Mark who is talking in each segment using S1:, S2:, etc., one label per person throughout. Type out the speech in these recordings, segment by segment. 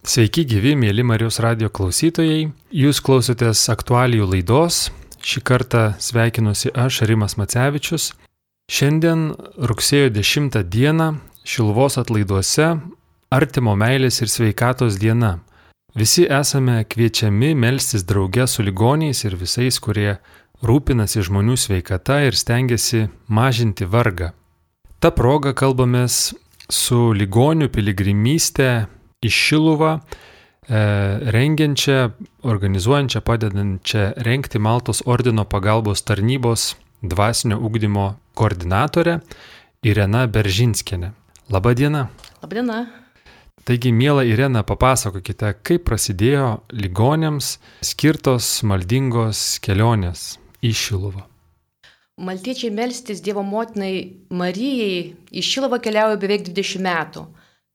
S1: Sveiki gyvi, mėly Marijos radio klausytojai. Jūs klausotės aktualijų laidos. Šį kartą sveikinuosi aš, Rimas Macevičius. Šiandien rugsėjo 10 dieną Šilvos atlaiduose artimo meilės ir sveikatos diena. Visi esame kviečiami melstis drauge su ligoniais ir visais, kurie rūpinasi žmonių sveikata ir stengiasi mažinti vargą. Ta proga kalbamės su ligonių piligrimystė į Šiluvą, e, rengiančią, organizuojančią, padedančią renkti Maltos ordino pagalbos tarnybos dvasinio ugdymo koordinatorę Irena Beržinskienė. Labadiena.
S2: Labdiena.
S1: Taigi, mėla Irena, papasakokite, kaip prasidėjo ligonėms skirtos maldingos kelionės į Šiluvą.
S2: Maltiečiai melstis Dievo motinai Marijai į Šiluvą keliauja beveik 20 metų.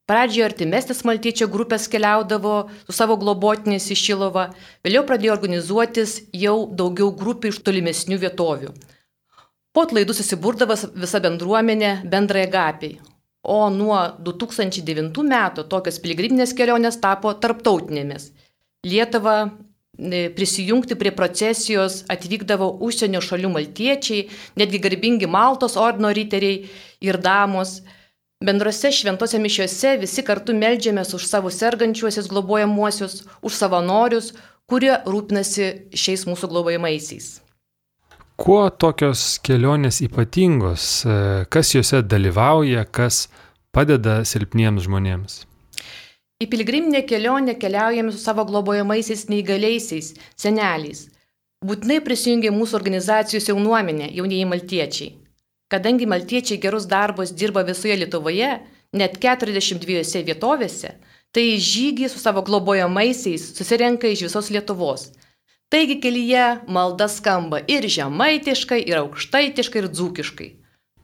S2: Pradžioje artimesnės maltiečio grupės keliaudavo su savo globotiniais į Šilovą, vėliau pradėjo organizuotis jau daugiau grupių iš tolimesnių vietovių. Po atlaidų susiburdavo visa bendruomenė bendrai agapiai. O nuo 2009 metų tokios piligriminės kelionės tapo tarptautinėmis. Lietuva e, prisijungti prie procesijos atvykdavo užsienio šalių maltiečiai, netgi garbingi Maltos ordino riteriai ir damos. Bendrose šventose mišiuose visi kartu melžiamės už savo sergančiuosius globojamuosius, už savanorius, kurie rūpinasi šiais mūsų globojamaisiais.
S1: Kuo tokios kelionės ypatingos, kas juose dalyvauja, kas padeda silpniems žmonėms?
S2: Į piligriminę kelionę keliaujame su savo globojamaisiais neįgaliaisiais, seneliais. Būtinai prisijungia mūsų organizacijos jaunuomenė, jaunieji maltiečiai. Kadangi maltiečiai gerus darbus dirba visoje Lietuvoje, net 42 vietovėse, tai žygį su savo globojamaisiais susirenka iš visos Lietuvos. Taigi kelyje malda skamba ir žemaitiškai, ir aukštaitiškai, ir dzūkiškai.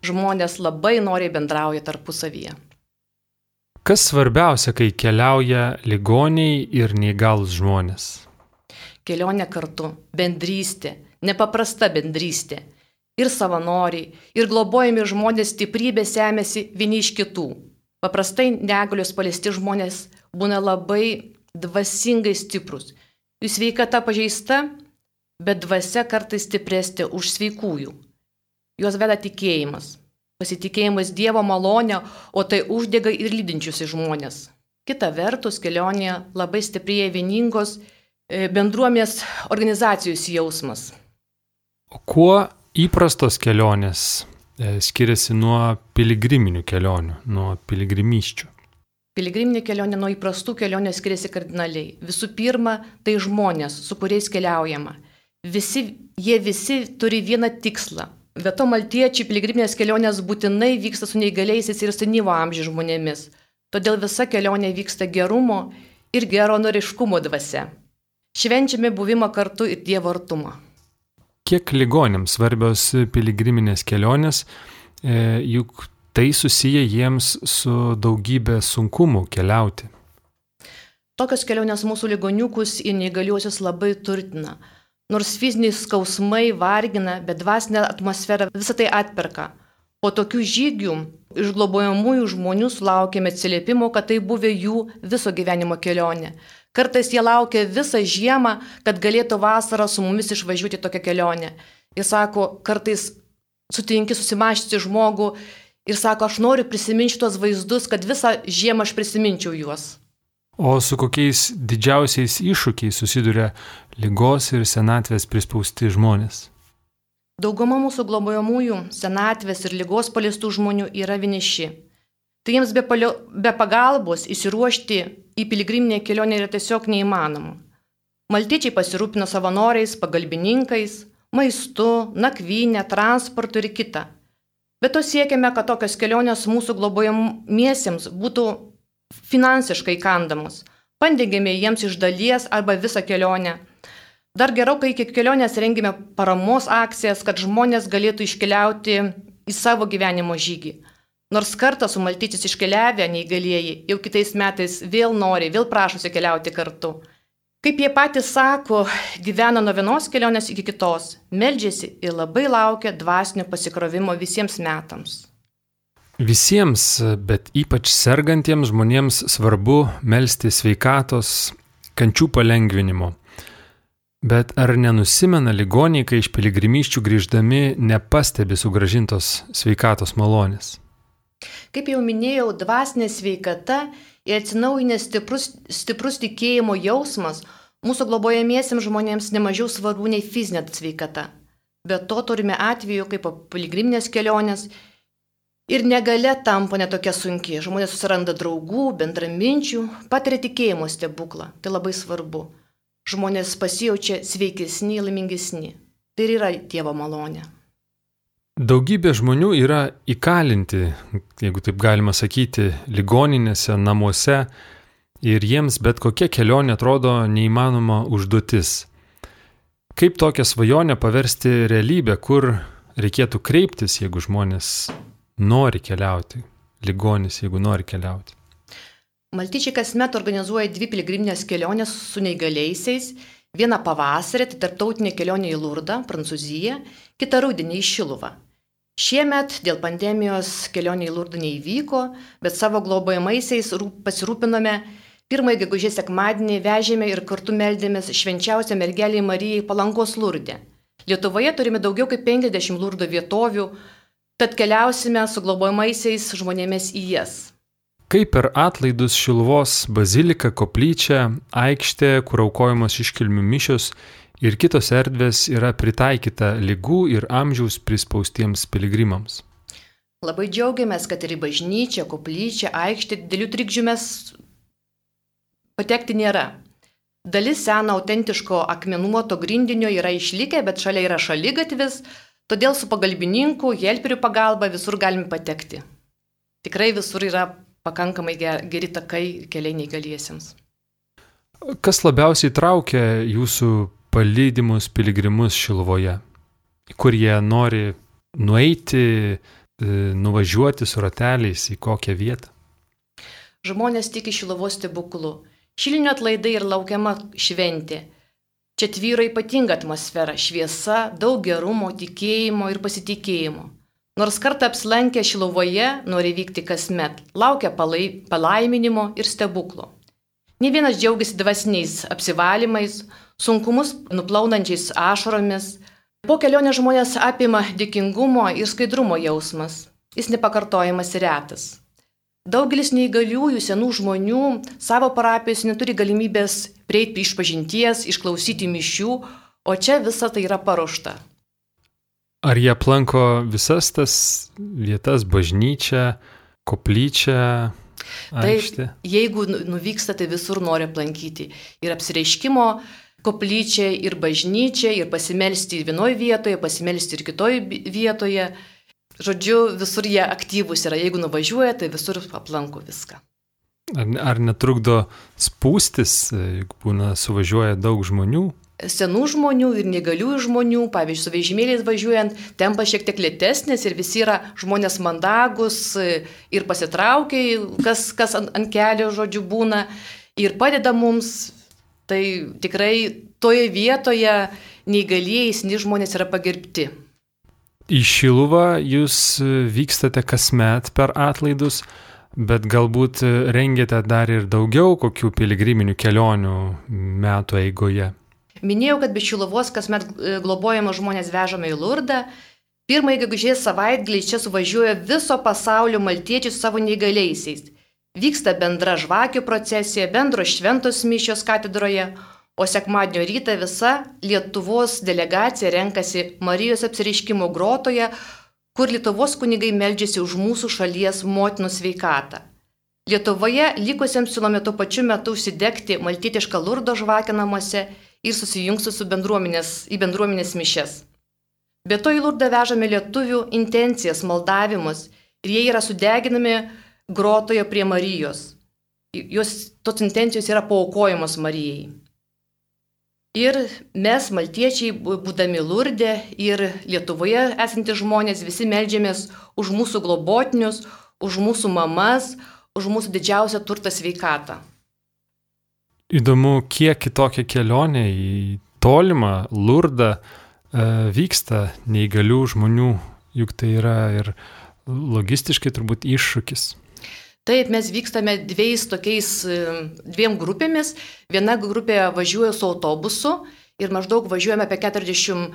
S2: Žmonės labai noriai bendrauja tarpusavyje.
S1: Kas svarbiausia, kai keliauja ligoniai ir neįgalus žmonės?
S2: Kelionė kartu, bendrystė, nepaprasta bendrystė ir savanoriai, ir globojami žmonės stiprybė semėsi vieni iš kitų. Paprastai negalios paliesti žmonės būna labai dvasingai stiprus. Jų sveikata pažeista, bet dvasia kartais stipresnė už sveikųjų. Juos veda tikėjimas, pasitikėjimas Dievo malonė, o tai uždega ir lydinčius žmonės. Kita vertus, kelionėje labai stiprėja vieningos e, bendruomės organizacijos jausmas.
S1: O kuo įprastos kelionės e, skiriasi nuo piligriminių kelionių, nuo piligrimyščių?
S2: Piligriminė kelionė nuo įprastų kelionių skiriasi kardinaliai. Visų pirma, tai žmonės, su kuriais keliaujama. Visi, jie visi turi vieną tikslą. Be to, maltiečiai piligriminės kelionės būtinai vyksta su neįgaliaisiais ir senyvo amžiaus žmonėmis. Todėl visa kelionė vyksta gerumo ir geronoriškumo dvasia. Švenčiame buvimą kartu ir Dievo artumą
S1: kiek ligonėms svarbios piligriminės kelionės, e, juk tai susiję jiems su daugybė sunkumų keliauti.
S2: Tokios kelionės mūsų ligoniukus ir neįgaliuosius labai turtina. Nors fiziniai skausmai vargina, bet dvasinė atmosfera visą tai atperka. Po tokių žygių iš globojamųjų žmonių sulaukėme atsiliepimo, kad tai buvę jų viso gyvenimo kelionė. Kartais jie laukia visą žiemą, kad galėtų vasarą su mumis išvažiuoti tokią kelionę. Jis sako, kartais sutinki susimašyti žmogų ir sako, aš noriu prisiminti tuos vaizdus, kad visą žiemą aš prisiminčiau juos.
S1: O su kokiais didžiausiais iššūkiais susiduria lygos ir senatvės prispausti žmonės?
S2: Dauguma mūsų globojamųjų senatvės ir lygos paliestų žmonių yra vieniši. Tai jiems be, palio, be pagalbos įsiruošti į piligriminę kelionę yra tiesiog neįmanoma. Maltiečiai pasirūpina savanoriais, pagalbininkais, maistu, nakvynė, transportu ir kita. Bet to siekiame, kad tokios kelionės mūsų globojamiesiems būtų finansiškai kandamos. Pandėgėme jiems iš dalies arba visą kelionę. Dar geriau, kai iki kelionės rengime paramos akcijas, kad žmonės galėtų iškeliauti į savo gyvenimo žygį. Nors kartą su maltyčiais iškeliavę neįgalieji jau kitais metais vėl nori, vėl prašosi keliauti kartu. Kaip jie patys sako, gyvena nuo vienos kelionės iki kitos, meldžiasi ir labai laukia dvasinio pasikrovimo visiems metams.
S1: Visiems, bet ypač sergantiems žmonėms svarbu melstį sveikatos, kančių palengvinimo. Bet ar nenusimena ligoniai, kai iš piligrimyščių grįždami nepastebi sugražintos sveikatos malonės?
S2: Kaip jau minėjau, dvasinė sveikata ir atsinaujinęs stiprus, stiprus tikėjimo jausmas mūsų globojamiesiems žmonėms nemažiau svarbu nei fizinė sveikata. Be to turime atveju, kaip piligriminės kelionės Ir negale tampa netokia sunki. Žmonės susiranda draugų, bendraminčių, patiria tikėjimo stebuklą. Tai labai svarbu. Žmonės pasijaučia sveikesni, laimingesni. Tai ir yra Dievo malonė.
S1: Daugybė žmonių yra įkalinti, jeigu taip galima sakyti, ligoninėse, namuose ir jiems bet kokia kelionė atrodo neįmanoma užduotis. Kaip tokią svajonę paversti realybę, kur reikėtų kreiptis, jeigu žmonės nori keliauti, ligonis, jeigu nori keliauti.
S2: Maltyčiai kasmet organizuoja dvi piligriminės kelionės su neįgaliaisiais. Vieną pavasarį, tai tarptautinė kelionė į Lurdą, Prancūziją, kitą rudenį į Šiluvą. Šiemet dėl pandemijos kelionė į Lurdą neįvyko, bet savo globojamaisiais pasirūpinome. Pirmąjį gegužės sekmadienį vežėme ir kartu meldėmės švenčiausią mergelį Marijai Palankos Lurdė. Lietuvoje turime daugiau kaip 50 Lurdo vietovių, Tad keliausime su globojamaisiais žmonėmis į jas.
S1: Kaip per atlaidus Šilvos bazilika, koplyčia, aikštė, kur aukojamos iškilmių mišios ir kitos erdvės yra pritaikyta lygų ir amžiaus prispaustiems piligrimams.
S2: Labai džiaugiamės, kad ir į bažnyčią, koplyčią, aikštę didelių trikdžių mes patekti nėra. Dalis seno autentiško akmenuoto grindinio yra išlikę, bet šalia yra šalygatvis, Todėl su pagalbininku, helperių pagalba visur galime patekti. Tikrai visur yra pakankamai geri takai keliai neįgaliesiems.
S1: Kas labiausiai traukia jūsų palydimus piligrimus Šilvoje? Kur jie nori nueiti, e, nuvažiuoti su rateliais į kokią vietą?
S2: Žmonės tiki Šilovos stebuklu. Šilinio atlaidai ir laukiama šventė. Čia tvyro ypatinga atmosfera - šviesa, daug gerumo, tikėjimo ir pasitikėjimo. Nors kartą apsilankę Šilovoje, nori vykti kasmet, laukia palai, palaiminimo ir stebuklo. Ne vienas džiaugiasi dvasiniais apsivalymais, sunkumus nuplaunančiais ašaromis. Po kelionės žmonės apima dėkingumo ir skaidrumo jausmas. Jis nepakartojamas ir retas. Daugelis neįgaliųjų senų žmonių savo parapijos neturi galimybės prieiti iš pažinties, išklausyti mišių, o čia visa tai yra paruošta.
S1: Ar jie aplanko visas tas vietas - bažnyčią, koplyčią?
S2: Aikštė? Taip, jeigu nu, nuvykstate visur nori aplankyti. Ir apsireiškimo koplyčią, ir bažnyčią, ir pasimelsti vienoje vietoje, pasimelsti ir kitoje vietoje. Žodžiu, visur jie aktyvūs yra. Jeigu nuvažiuoja, tai visur aplanko viską.
S1: Ar, ar netrukdo spūstis, jeigu būna suvažiuoja daug žmonių?
S2: Senų žmonių ir negaliųjų žmonių, pavyzdžiui, su vežimėliais važiuojant, tempas šiek tiek lėtesnis ir visi yra žmonės mandagus ir pasitraukia, kas, kas ant, ant kelio, žodžiu, būna ir padeda mums. Tai tikrai toje vietoje neįgalieji, seni žmonės yra pagerbti.
S1: Į Šiluvą jūs e, vykstate kasmet per atlaidus, bet galbūt e, rengiate dar ir daugiau kokių piligriminių kelionių metų eigoje.
S2: Minėjau, kad be Šiluvos kasmet e, globojama žmonės vežame į Lurdą. Pirmąjį gegužės savaitgalį čia suvažiuoja viso pasaulio maltiečiai su savo neįgaliaisiais. Vyksta bendra žvakių procesija, bendros šventos mišios katedroje, o sekmadienio rytą visa Lietuvos delegacija renkasi Marijos apsireiškimo grotoje, kur Lietuvos kunigai meldžiasi už mūsų šalies motinų sveikatą. Lietuvoje likusiems siūlome tuo pačiu metu užsidegti maltietišką lurdo žvakę namuose ir susijungti su bendruomenės, į bendruomenės mišes. Be to į lurdą vežame lietuvių intencijas, maldavimus ir jie yra sudeginami grotoje prie Marijos. Jos tos intencijos yra paukojamos Marijai. Ir mes, maltiečiai, būdami Lurdė ir Lietuvoje esantys žmonės, visi melžiamės už mūsų globotinius, už mūsų mamas, už mūsų didžiausią turtą sveikatą.
S1: Įdomu, kiek kitokia kelionė į tolimą Lurdą e, vyksta neįgalių žmonių, juk tai yra ir logistiškai turbūt iššūkis.
S2: Taip, mes vykstame dviejais tokiais, dviem grupėmis. Viena grupė važiuoja su autobusu ir maždaug važiuojame apie 40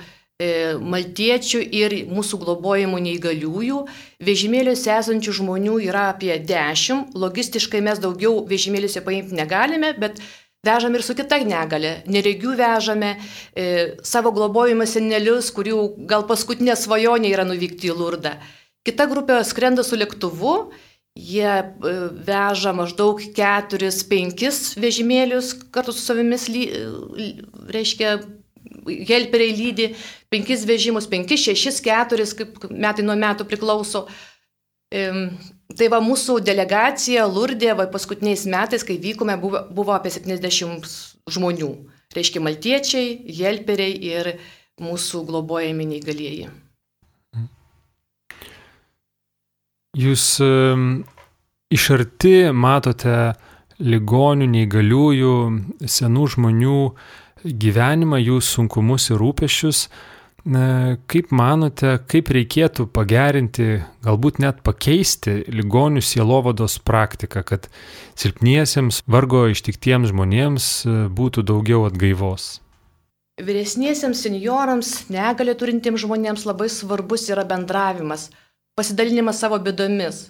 S2: e, maltiečių ir mūsų globojimų neįgaliųjų. Vežimėliuose esančių žmonių yra apie 10. Logistiškai mes daugiau vežimėliuose paimti negalime, bet vežame ir su kita negale. Neregių vežame e, savo globojimą senelius, kurių gal paskutinė svajonė yra nuvykti į Lurdą. Kita grupė skrenda su lėktuvu Jie e, veža maždaug 4-5 vežimėlius kartu su savimis, reiškia, helperiai lydi 5 vežimus, 5, 6, 4, kaip metai nuo metų priklauso. Tai va mūsų delegacija Lurdė, va paskutiniais metais, kai vykome, buvo, buvo apie 70 žmonių. Reiškia, maltiečiai, helperiai ir mūsų globojami neįgalieji.
S1: Jūs iš arti matote ligonių, neįgaliųjų, senų žmonių gyvenimą, jų sunkumus ir rūpešius. Kaip manote, kaip reikėtų pagerinti, galbūt net pakeisti ligonių sielovados praktiką, kad silpniesiems, vargo ištiktiems žmonėms būtų daugiau atgaivos?
S2: Vyresniesiems seniorams, negalė turintiems žmonėms labai svarbus yra bendravimas – pasidalinimas savo bėdomis.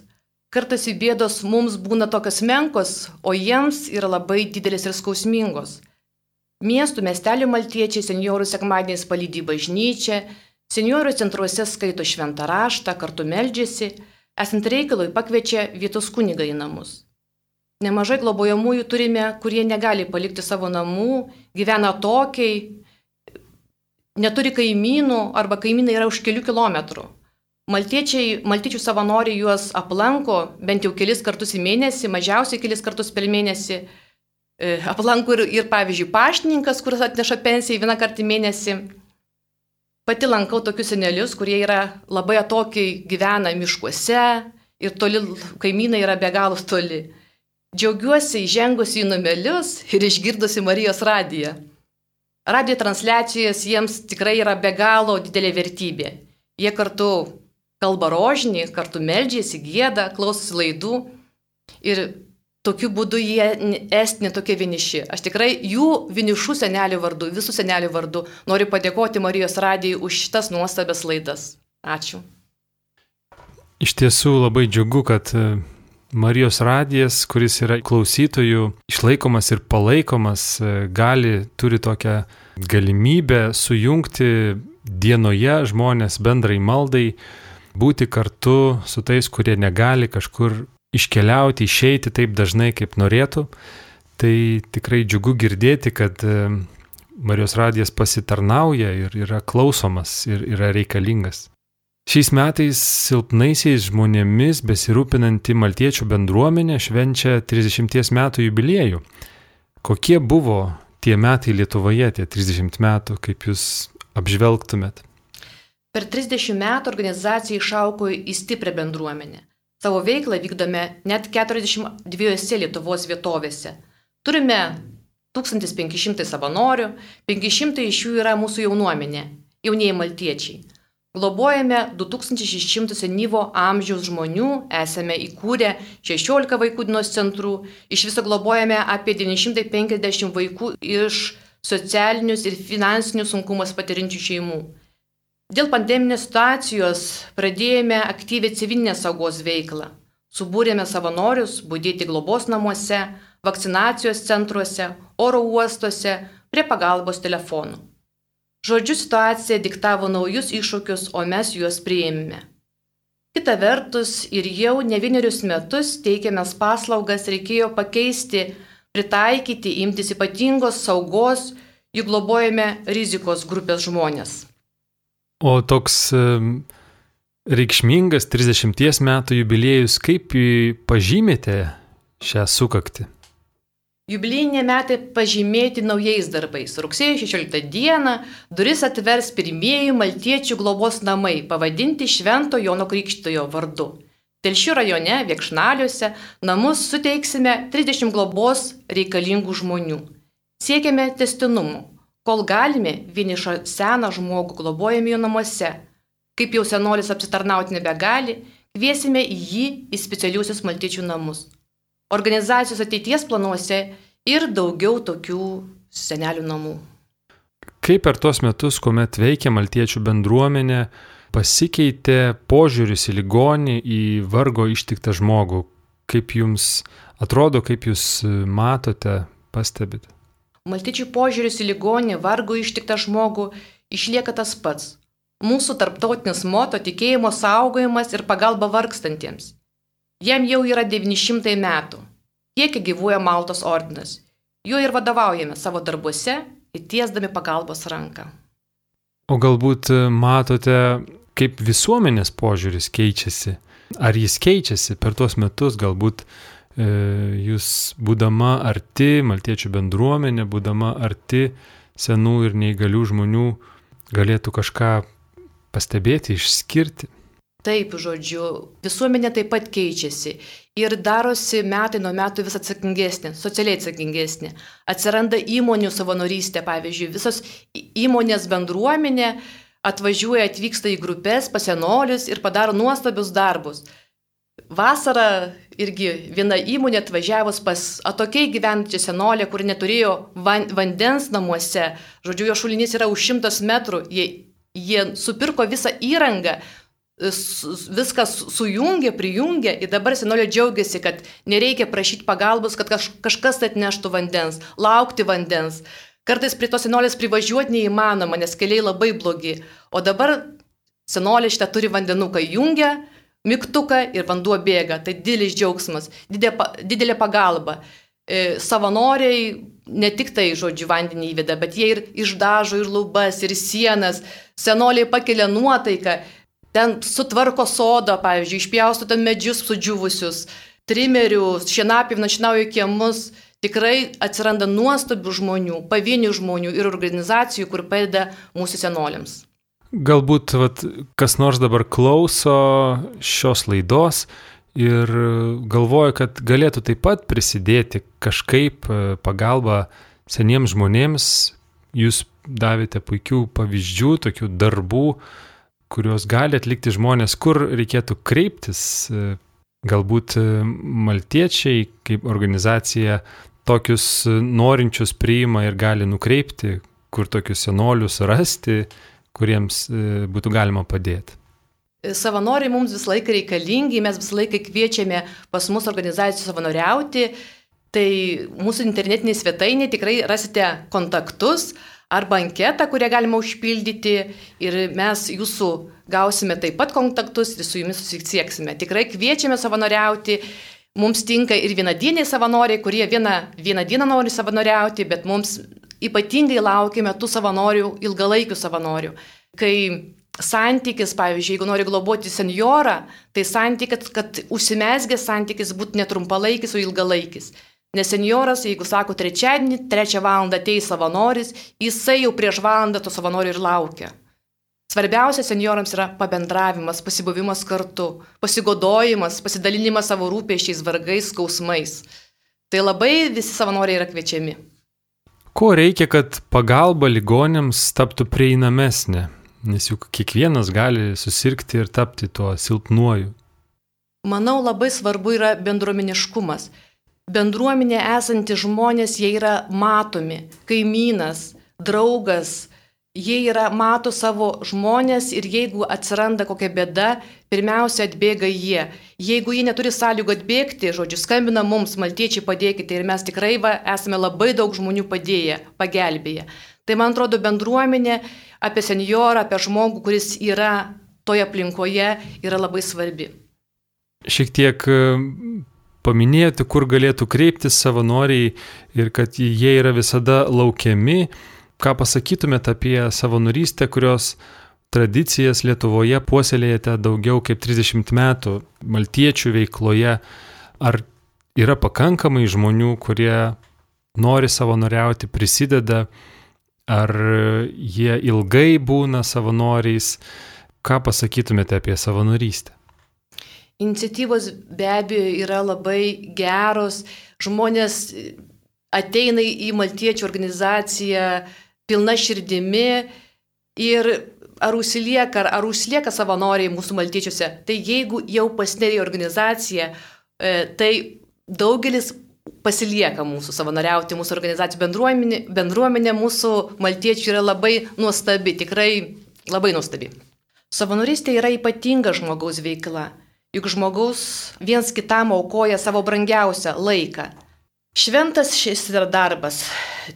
S2: Kartais jų bėdos mums būna tokios menkos, o jiems yra labai didelis ir skausmingos. Miestų, miestelių maltiečiai seniorų sekmadieniais palydį bažnyčią, seniorų centruose skaito šventą raštą, kartu meldžiasi, esant reikalui pakviečia vietos kunigą į namus. Nemažai globojamųjų turime, kurie negali palikti savo namų, gyvena tokiai, neturi kaimynų arba kaimynai yra už kelių kilometrų. Maltiečiai, maltiečių savanoriai juos aplanko bent jau kelis kartus į mėnesį, mažiausiai kelis kartus per mėnesį. E, aplanko ir, ir pavyzdžiui, paštininkas, kuris atneša pensiją vieną kartą į mėnesį. Pati lankau tokius senelius, kurie yra labai atokiai gyvena miškuose ir toli, kaimynai yra be galo toli. Džiaugiuosi įžengusi į numelius ir išgirdusi Marijos radiją. Radio transliacijos jiems tikrai yra be galo didelė vertybė. Jie kartu kalba rožinį, kartu meldžiasi, gėda, klausosi laidų ir tokiu būdu jie esti netokie vieniši. Aš tikrai jų vienišų senelių vardu, visų senelių vardu noriu padėkoti Marijos radijai už šitas nuostabias laidas. Ačiū.
S1: Iš tiesų labai džiugu, kad e, Marijos radijas, kuris yra klausytojų išlaikomas ir palaikomas, e, gali, turi tokią galimybę sujungti dienoje žmonės bendrai maldai, būti kartu su tais, kurie negali kažkur iškeliauti, išeiti taip dažnai, kaip norėtų. Tai tikrai džiugu girdėti, kad e, Marijos radijas pasitarnauja ir yra klausomas ir yra reikalingas. Šiais metais silpnaisiais žmonėmis besirūpinanti maltiečių bendruomenė švenčia 30 metų jubiliejų. Kokie buvo tie metai Lietuvoje, tie 30 metų, kaip jūs apžvelgtumėt?
S2: Per 30 metų organizacija išaugo į stiprią bendruomenę. Savo veiklą vykdome net 42 Lietuvos vietovėse. Turime 1500 savanorių, 500 iš jų yra mūsų jaunuomenė, jaunieji maltiečiai. Globojame 2600 senyvo amžiaus žmonių, esame įkūrę 16 vaikų dienos centrų, iš viso globojame apie 950 vaikų iš socialinius ir finansinius sunkumus patirinčių šeimų. Dėl pandeminės situacijos pradėjome aktyvią civilinės saugos veiklą. Subūrėme savanorius būdėti globos namuose, vakcinacijos centruose, oro uostuose, prie pagalbos telefonų. Žodžiu, situacija diktavo naujus iššūkius, o mes juos priėmėme. Kita vertus, ir jau ne vienerius metus teikiamės paslaugas reikėjo pakeisti, pritaikyti, imtis ypatingos saugos, juk globojame rizikos grupės žmonės.
S1: O toks reikšmingas 30 metų jubiliejus, kaip pažymėte šią sukaktį?
S2: Jubilėjiniai metai pažymėti naujais darbais. Rugsėjo 16 dieną duris atvers pirmieji maltiečių globos namai, pavadinti Švento Jono Krikštojo vardu. Telšių rajone, Viekšnaliuose, namus suteiksime 30 globos reikalingų žmonių. Siekiame testinumų, Kol galime, vienišą seną žmogų globojame jo namuose. Kaip jau senolis apsitarnauti nebegali, kviesime jį į specialiuosius maltiečių namus. Organizacijos ateities planuose ir daugiau tokių senelių namų.
S1: Kaip per tuos metus, kuomet veikia maltiečių bendruomenė, pasikeitė požiūris į ligonį, į vargo ištiktą žmogų? Kaip jums atrodo, kaip jūs matote, pastebite?
S2: Maltiečių požiūris į ligonį, vargo ištiktą žmogų išlieka tas pats. Mūsų tarptautinis moto tikėjimo saugojimas ir pagalba vargstantiems. Jam jau yra 900 metų. Tiek gyvuoja Maltos ordinas. Juo ir vadovaujame savo darbuose, įtiesdami pagalbos ranką.
S1: O galbūt e, matote, kaip visuomenės požiūris keičiasi? Ar jis keičiasi per tuos metus, galbūt jūs būdama arti maltiečių bendruomenė, būdama arti senų ir neįgalių žmonių, galėtų kažką pastebėti, išskirti.
S2: Taip, žodžiu, visuomenė taip pat keičiasi ir darosi metai nuo metų vis atsakingesnė, socialiai atsakingesnė. Atsiranda įmonių savanorystė, pavyzdžiui, visos įmonės bendruomenė atvažiuoja, atvyksta į grupės, pasenolius ir padaro nuostabius darbus. Vasarą irgi viena įmonė atvažiavus pas atokiai gyvenančią senolę, kuri neturėjo van, vandens namuose, žodžiu, jo šulinys yra už šimtas metrų, jie Jie supirko visą įrangą, viską sujungė, prijungė ir dabar senolė džiaugiasi, kad nereikia prašyti pagalbos, kad kaž, kažkas atneštų vandens, laukti vandens. Kartais prie tos senolės privažiuoti neįmanoma, nes keliai labai blogi. O dabar senolė šitą turi vandenuką jungia, mygtuką ir vanduo bėga. Tai didelis džiaugsmas, didelė, pagalba. E, savanoriai ne tik tai, žodžiu, vandenį įveda, bet jie ir išdažo ir lubas, ir sienas, senoliai pakelia nuotaiką, ten sutvarko sodą, pavyzdžiui, išpjausto ten medžius sudžiuvusius, trimerių, šienapį našinauja kiemus, tikrai atsiranda nuostabių žmonių, pavienių žmonių ir organizacijų, kur padeda mūsų senoliams.
S1: Galbūt vat, kas nors dabar klauso šios laidos ir galvoja, kad galėtų taip pat prisidėti kažkaip e, pagalba seniems žmonėms. Jūs davėte puikių pavyzdžių, tokių darbų, kuriuos gali atlikti žmonės, kur reikėtų kreiptis. E, galbūt e, maltiečiai kaip organizacija tokius norinčius priima ir gali nukreipti, kur tokius senolius rasti, kuriems būtų galima padėti.
S2: Savanoriai mums visą laiką reikalingi, mes visą laiką kviečiame pas mus organizacijų savanoriauti. Tai mūsų internetinė svetainė tikrai rasite kontaktus arba anketą, kurią galima užpildyti ir mes jūsų gausime taip pat kontaktus ir su jumis susisieksime. Tikrai kviečiame savanoriauti. Mums tinka ir vienadieniai savanoriai, kurie vieną, vieną dieną nori savanoriauti, bet mums ypatingai laukiame tų savanorių, ilgalaikių savanorių. Kai santykis, pavyzdžiui, jeigu nori globoti senjorą, tai santykis, kad užsimesgęs santykis būtų netrumpalaikis, o ilgalaikis. Nes senjoras, jeigu sako trečiadienį, trečią valandą ateis savanoris, jisai jau prieš valandą to savanorių ir laukia. Svarbiausia senjorams yra pabendravimas, pasibuvimas kartu, pasigodojimas, pasidalinimas savo rūpėšiais, vargais, skausmais. Tai labai visi savanoriai yra kviečiami.
S1: Ko reikia, kad pagalba ligonėms taptų prieinamesnė? Nes juk kiekvienas gali susirgti ir tapti tuo silpnuoju.
S2: Manau, labai svarbu yra bendruomeniškumas. Bendruomenė esanti žmonės, jie yra matomi. Kaimynas, draugas, jie yra, mato savo žmonės ir jeigu atsiranda kokia bėda, pirmiausia atbėga jie. Jeigu jie neturi sąlygų atbėgti, žodžiu, skambina mums, maltiečiai padėkite ir mes tikrai va, esame labai daug žmonių padėję, pagelbėję. Tai man atrodo bendruomenė apie senjorą, apie žmogų, kuris yra toje aplinkoje, yra labai svarbi.
S1: Šiek tiek e, paminėjote, kur galėtų kreiptis savanoriai ir kad jie yra visada laukiami. Ką pasakytumėte apie savanorystę, kurios tradicijas Lietuvoje puoselėjate daugiau kaip 30 metų maltiečių veikloje? Ar yra pakankamai žmonių, kurie nori savanoriauti, prisideda? Ar jie ilgai būna savanoriais? Ką pasakytumėte apie savanorystę?
S2: Iniciatyvos be abejo yra labai geros, žmonės ateina į maltiečių organizaciją pilna širdimi ir ar užsilieka, ar, ar užsilieka savanoriai mūsų maltiečiuose, tai jeigu jau pasinerė organizacija, e, tai daugelis pasilieka mūsų savanoriauti, mūsų organizacijų bendruomenė, bendruomenė mūsų maltiečių yra labai nuostabi, tikrai labai nuostabi. Savanorystė yra ypatinga žmogaus veikla, juk žmogaus viens kitam aukoja savo brangiausią laiką. Šventas šis yra darbas,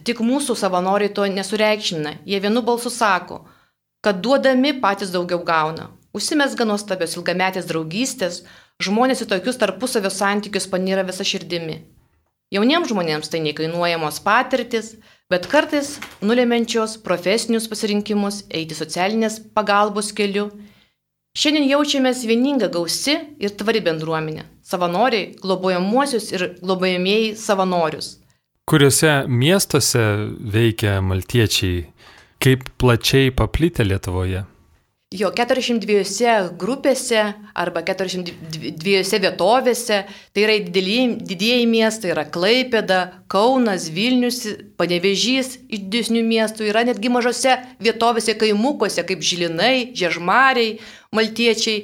S2: tik mūsų savanoriai to nesureikšmina, jie vienu balsu sako, kad duodami patys daugiau gauna. Užsimesga nuostabios ilgametės draugystės, žmonės į tokius tarpusavio santykius panyra visą širdimi. Jauniems žmonėms tai nekainuojamos patirtis, bet kartais nulemenčios profesinius pasirinkimus eiti socialinės pagalbos keliu. Šiandien jaučiamės vieninga gausi ir tvari bendruomenė - savanoriai, globojamuosius ir globojamieji savanorius.
S1: Kuriuose miestuose veikia maltiečiai, kaip plačiai paplitę Lietuvoje?
S2: Jo 402 grupėse arba 402 vietovėse, tai yra didieji, miestai, yra Klaipėda, Kaunas, Vilnius, Panevežys iš didesnių miestų, yra netgi mažose vietovėse, kaimukuose, kaip Žilinai, Žiežmariai, Maltiečiai.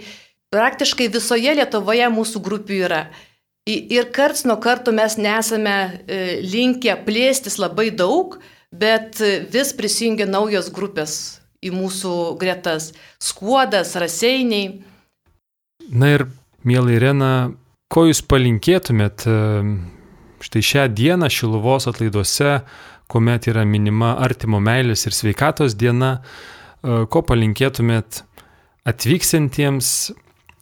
S2: Praktiškai visoje Lietuvoje mūsų grupių yra. Ir karts nuo karto mes nesame e, linkę plėstis labai daug, bet vis prisijungia naujos grupės į mūsų gretas - skuodas, raseiniai.
S1: Na ir, mėly Irena, ko jūs palinkėtumėt e, štai šią dieną Šiluvos atlaiduose, kuomet yra minima artimo meilės ir sveikatos diena, e, ko palinkėtumėt atvyksantiems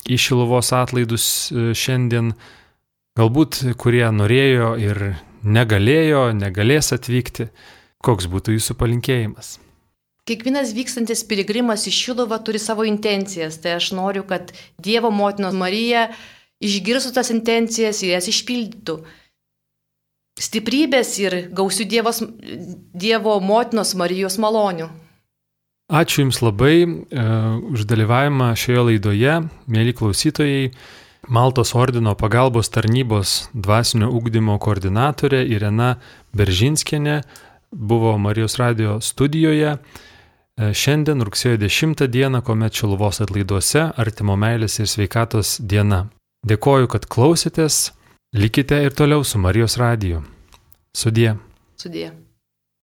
S1: į Šiluvos atlaidus e, šiandien, galbūt kurie norėjo ir negalėjo, negalės atvykti, koks būtų jūsų palinkėjimas?
S2: Kiekvienas vykstantis piligrimas į Šiluvą turi savo intencijas, tai aš noriu, kad Dievo motinos Marija išgirstų tas intencijas ir jas išpildytų. Stiprybės ir gausių dievos, Dievo motinos Marijos malonių.
S1: Ačiū Jums labai uh, už dalyvavimą šioje laidoje, mėly klausytojai. Maltos ordino pagalbos tarnybos dvasinio ugdymo koordinatorė Irena Beržinskienė buvo Marijos radio studijoje. E, šiandien rugsėjo 10 dieną, kuomet Šiluvos atlaiduose artimo meilės ir sveikatos diena. Dėkoju, kad klausėtės, likite ir toliau su Marijos radiju. Sudie.
S2: Sudie.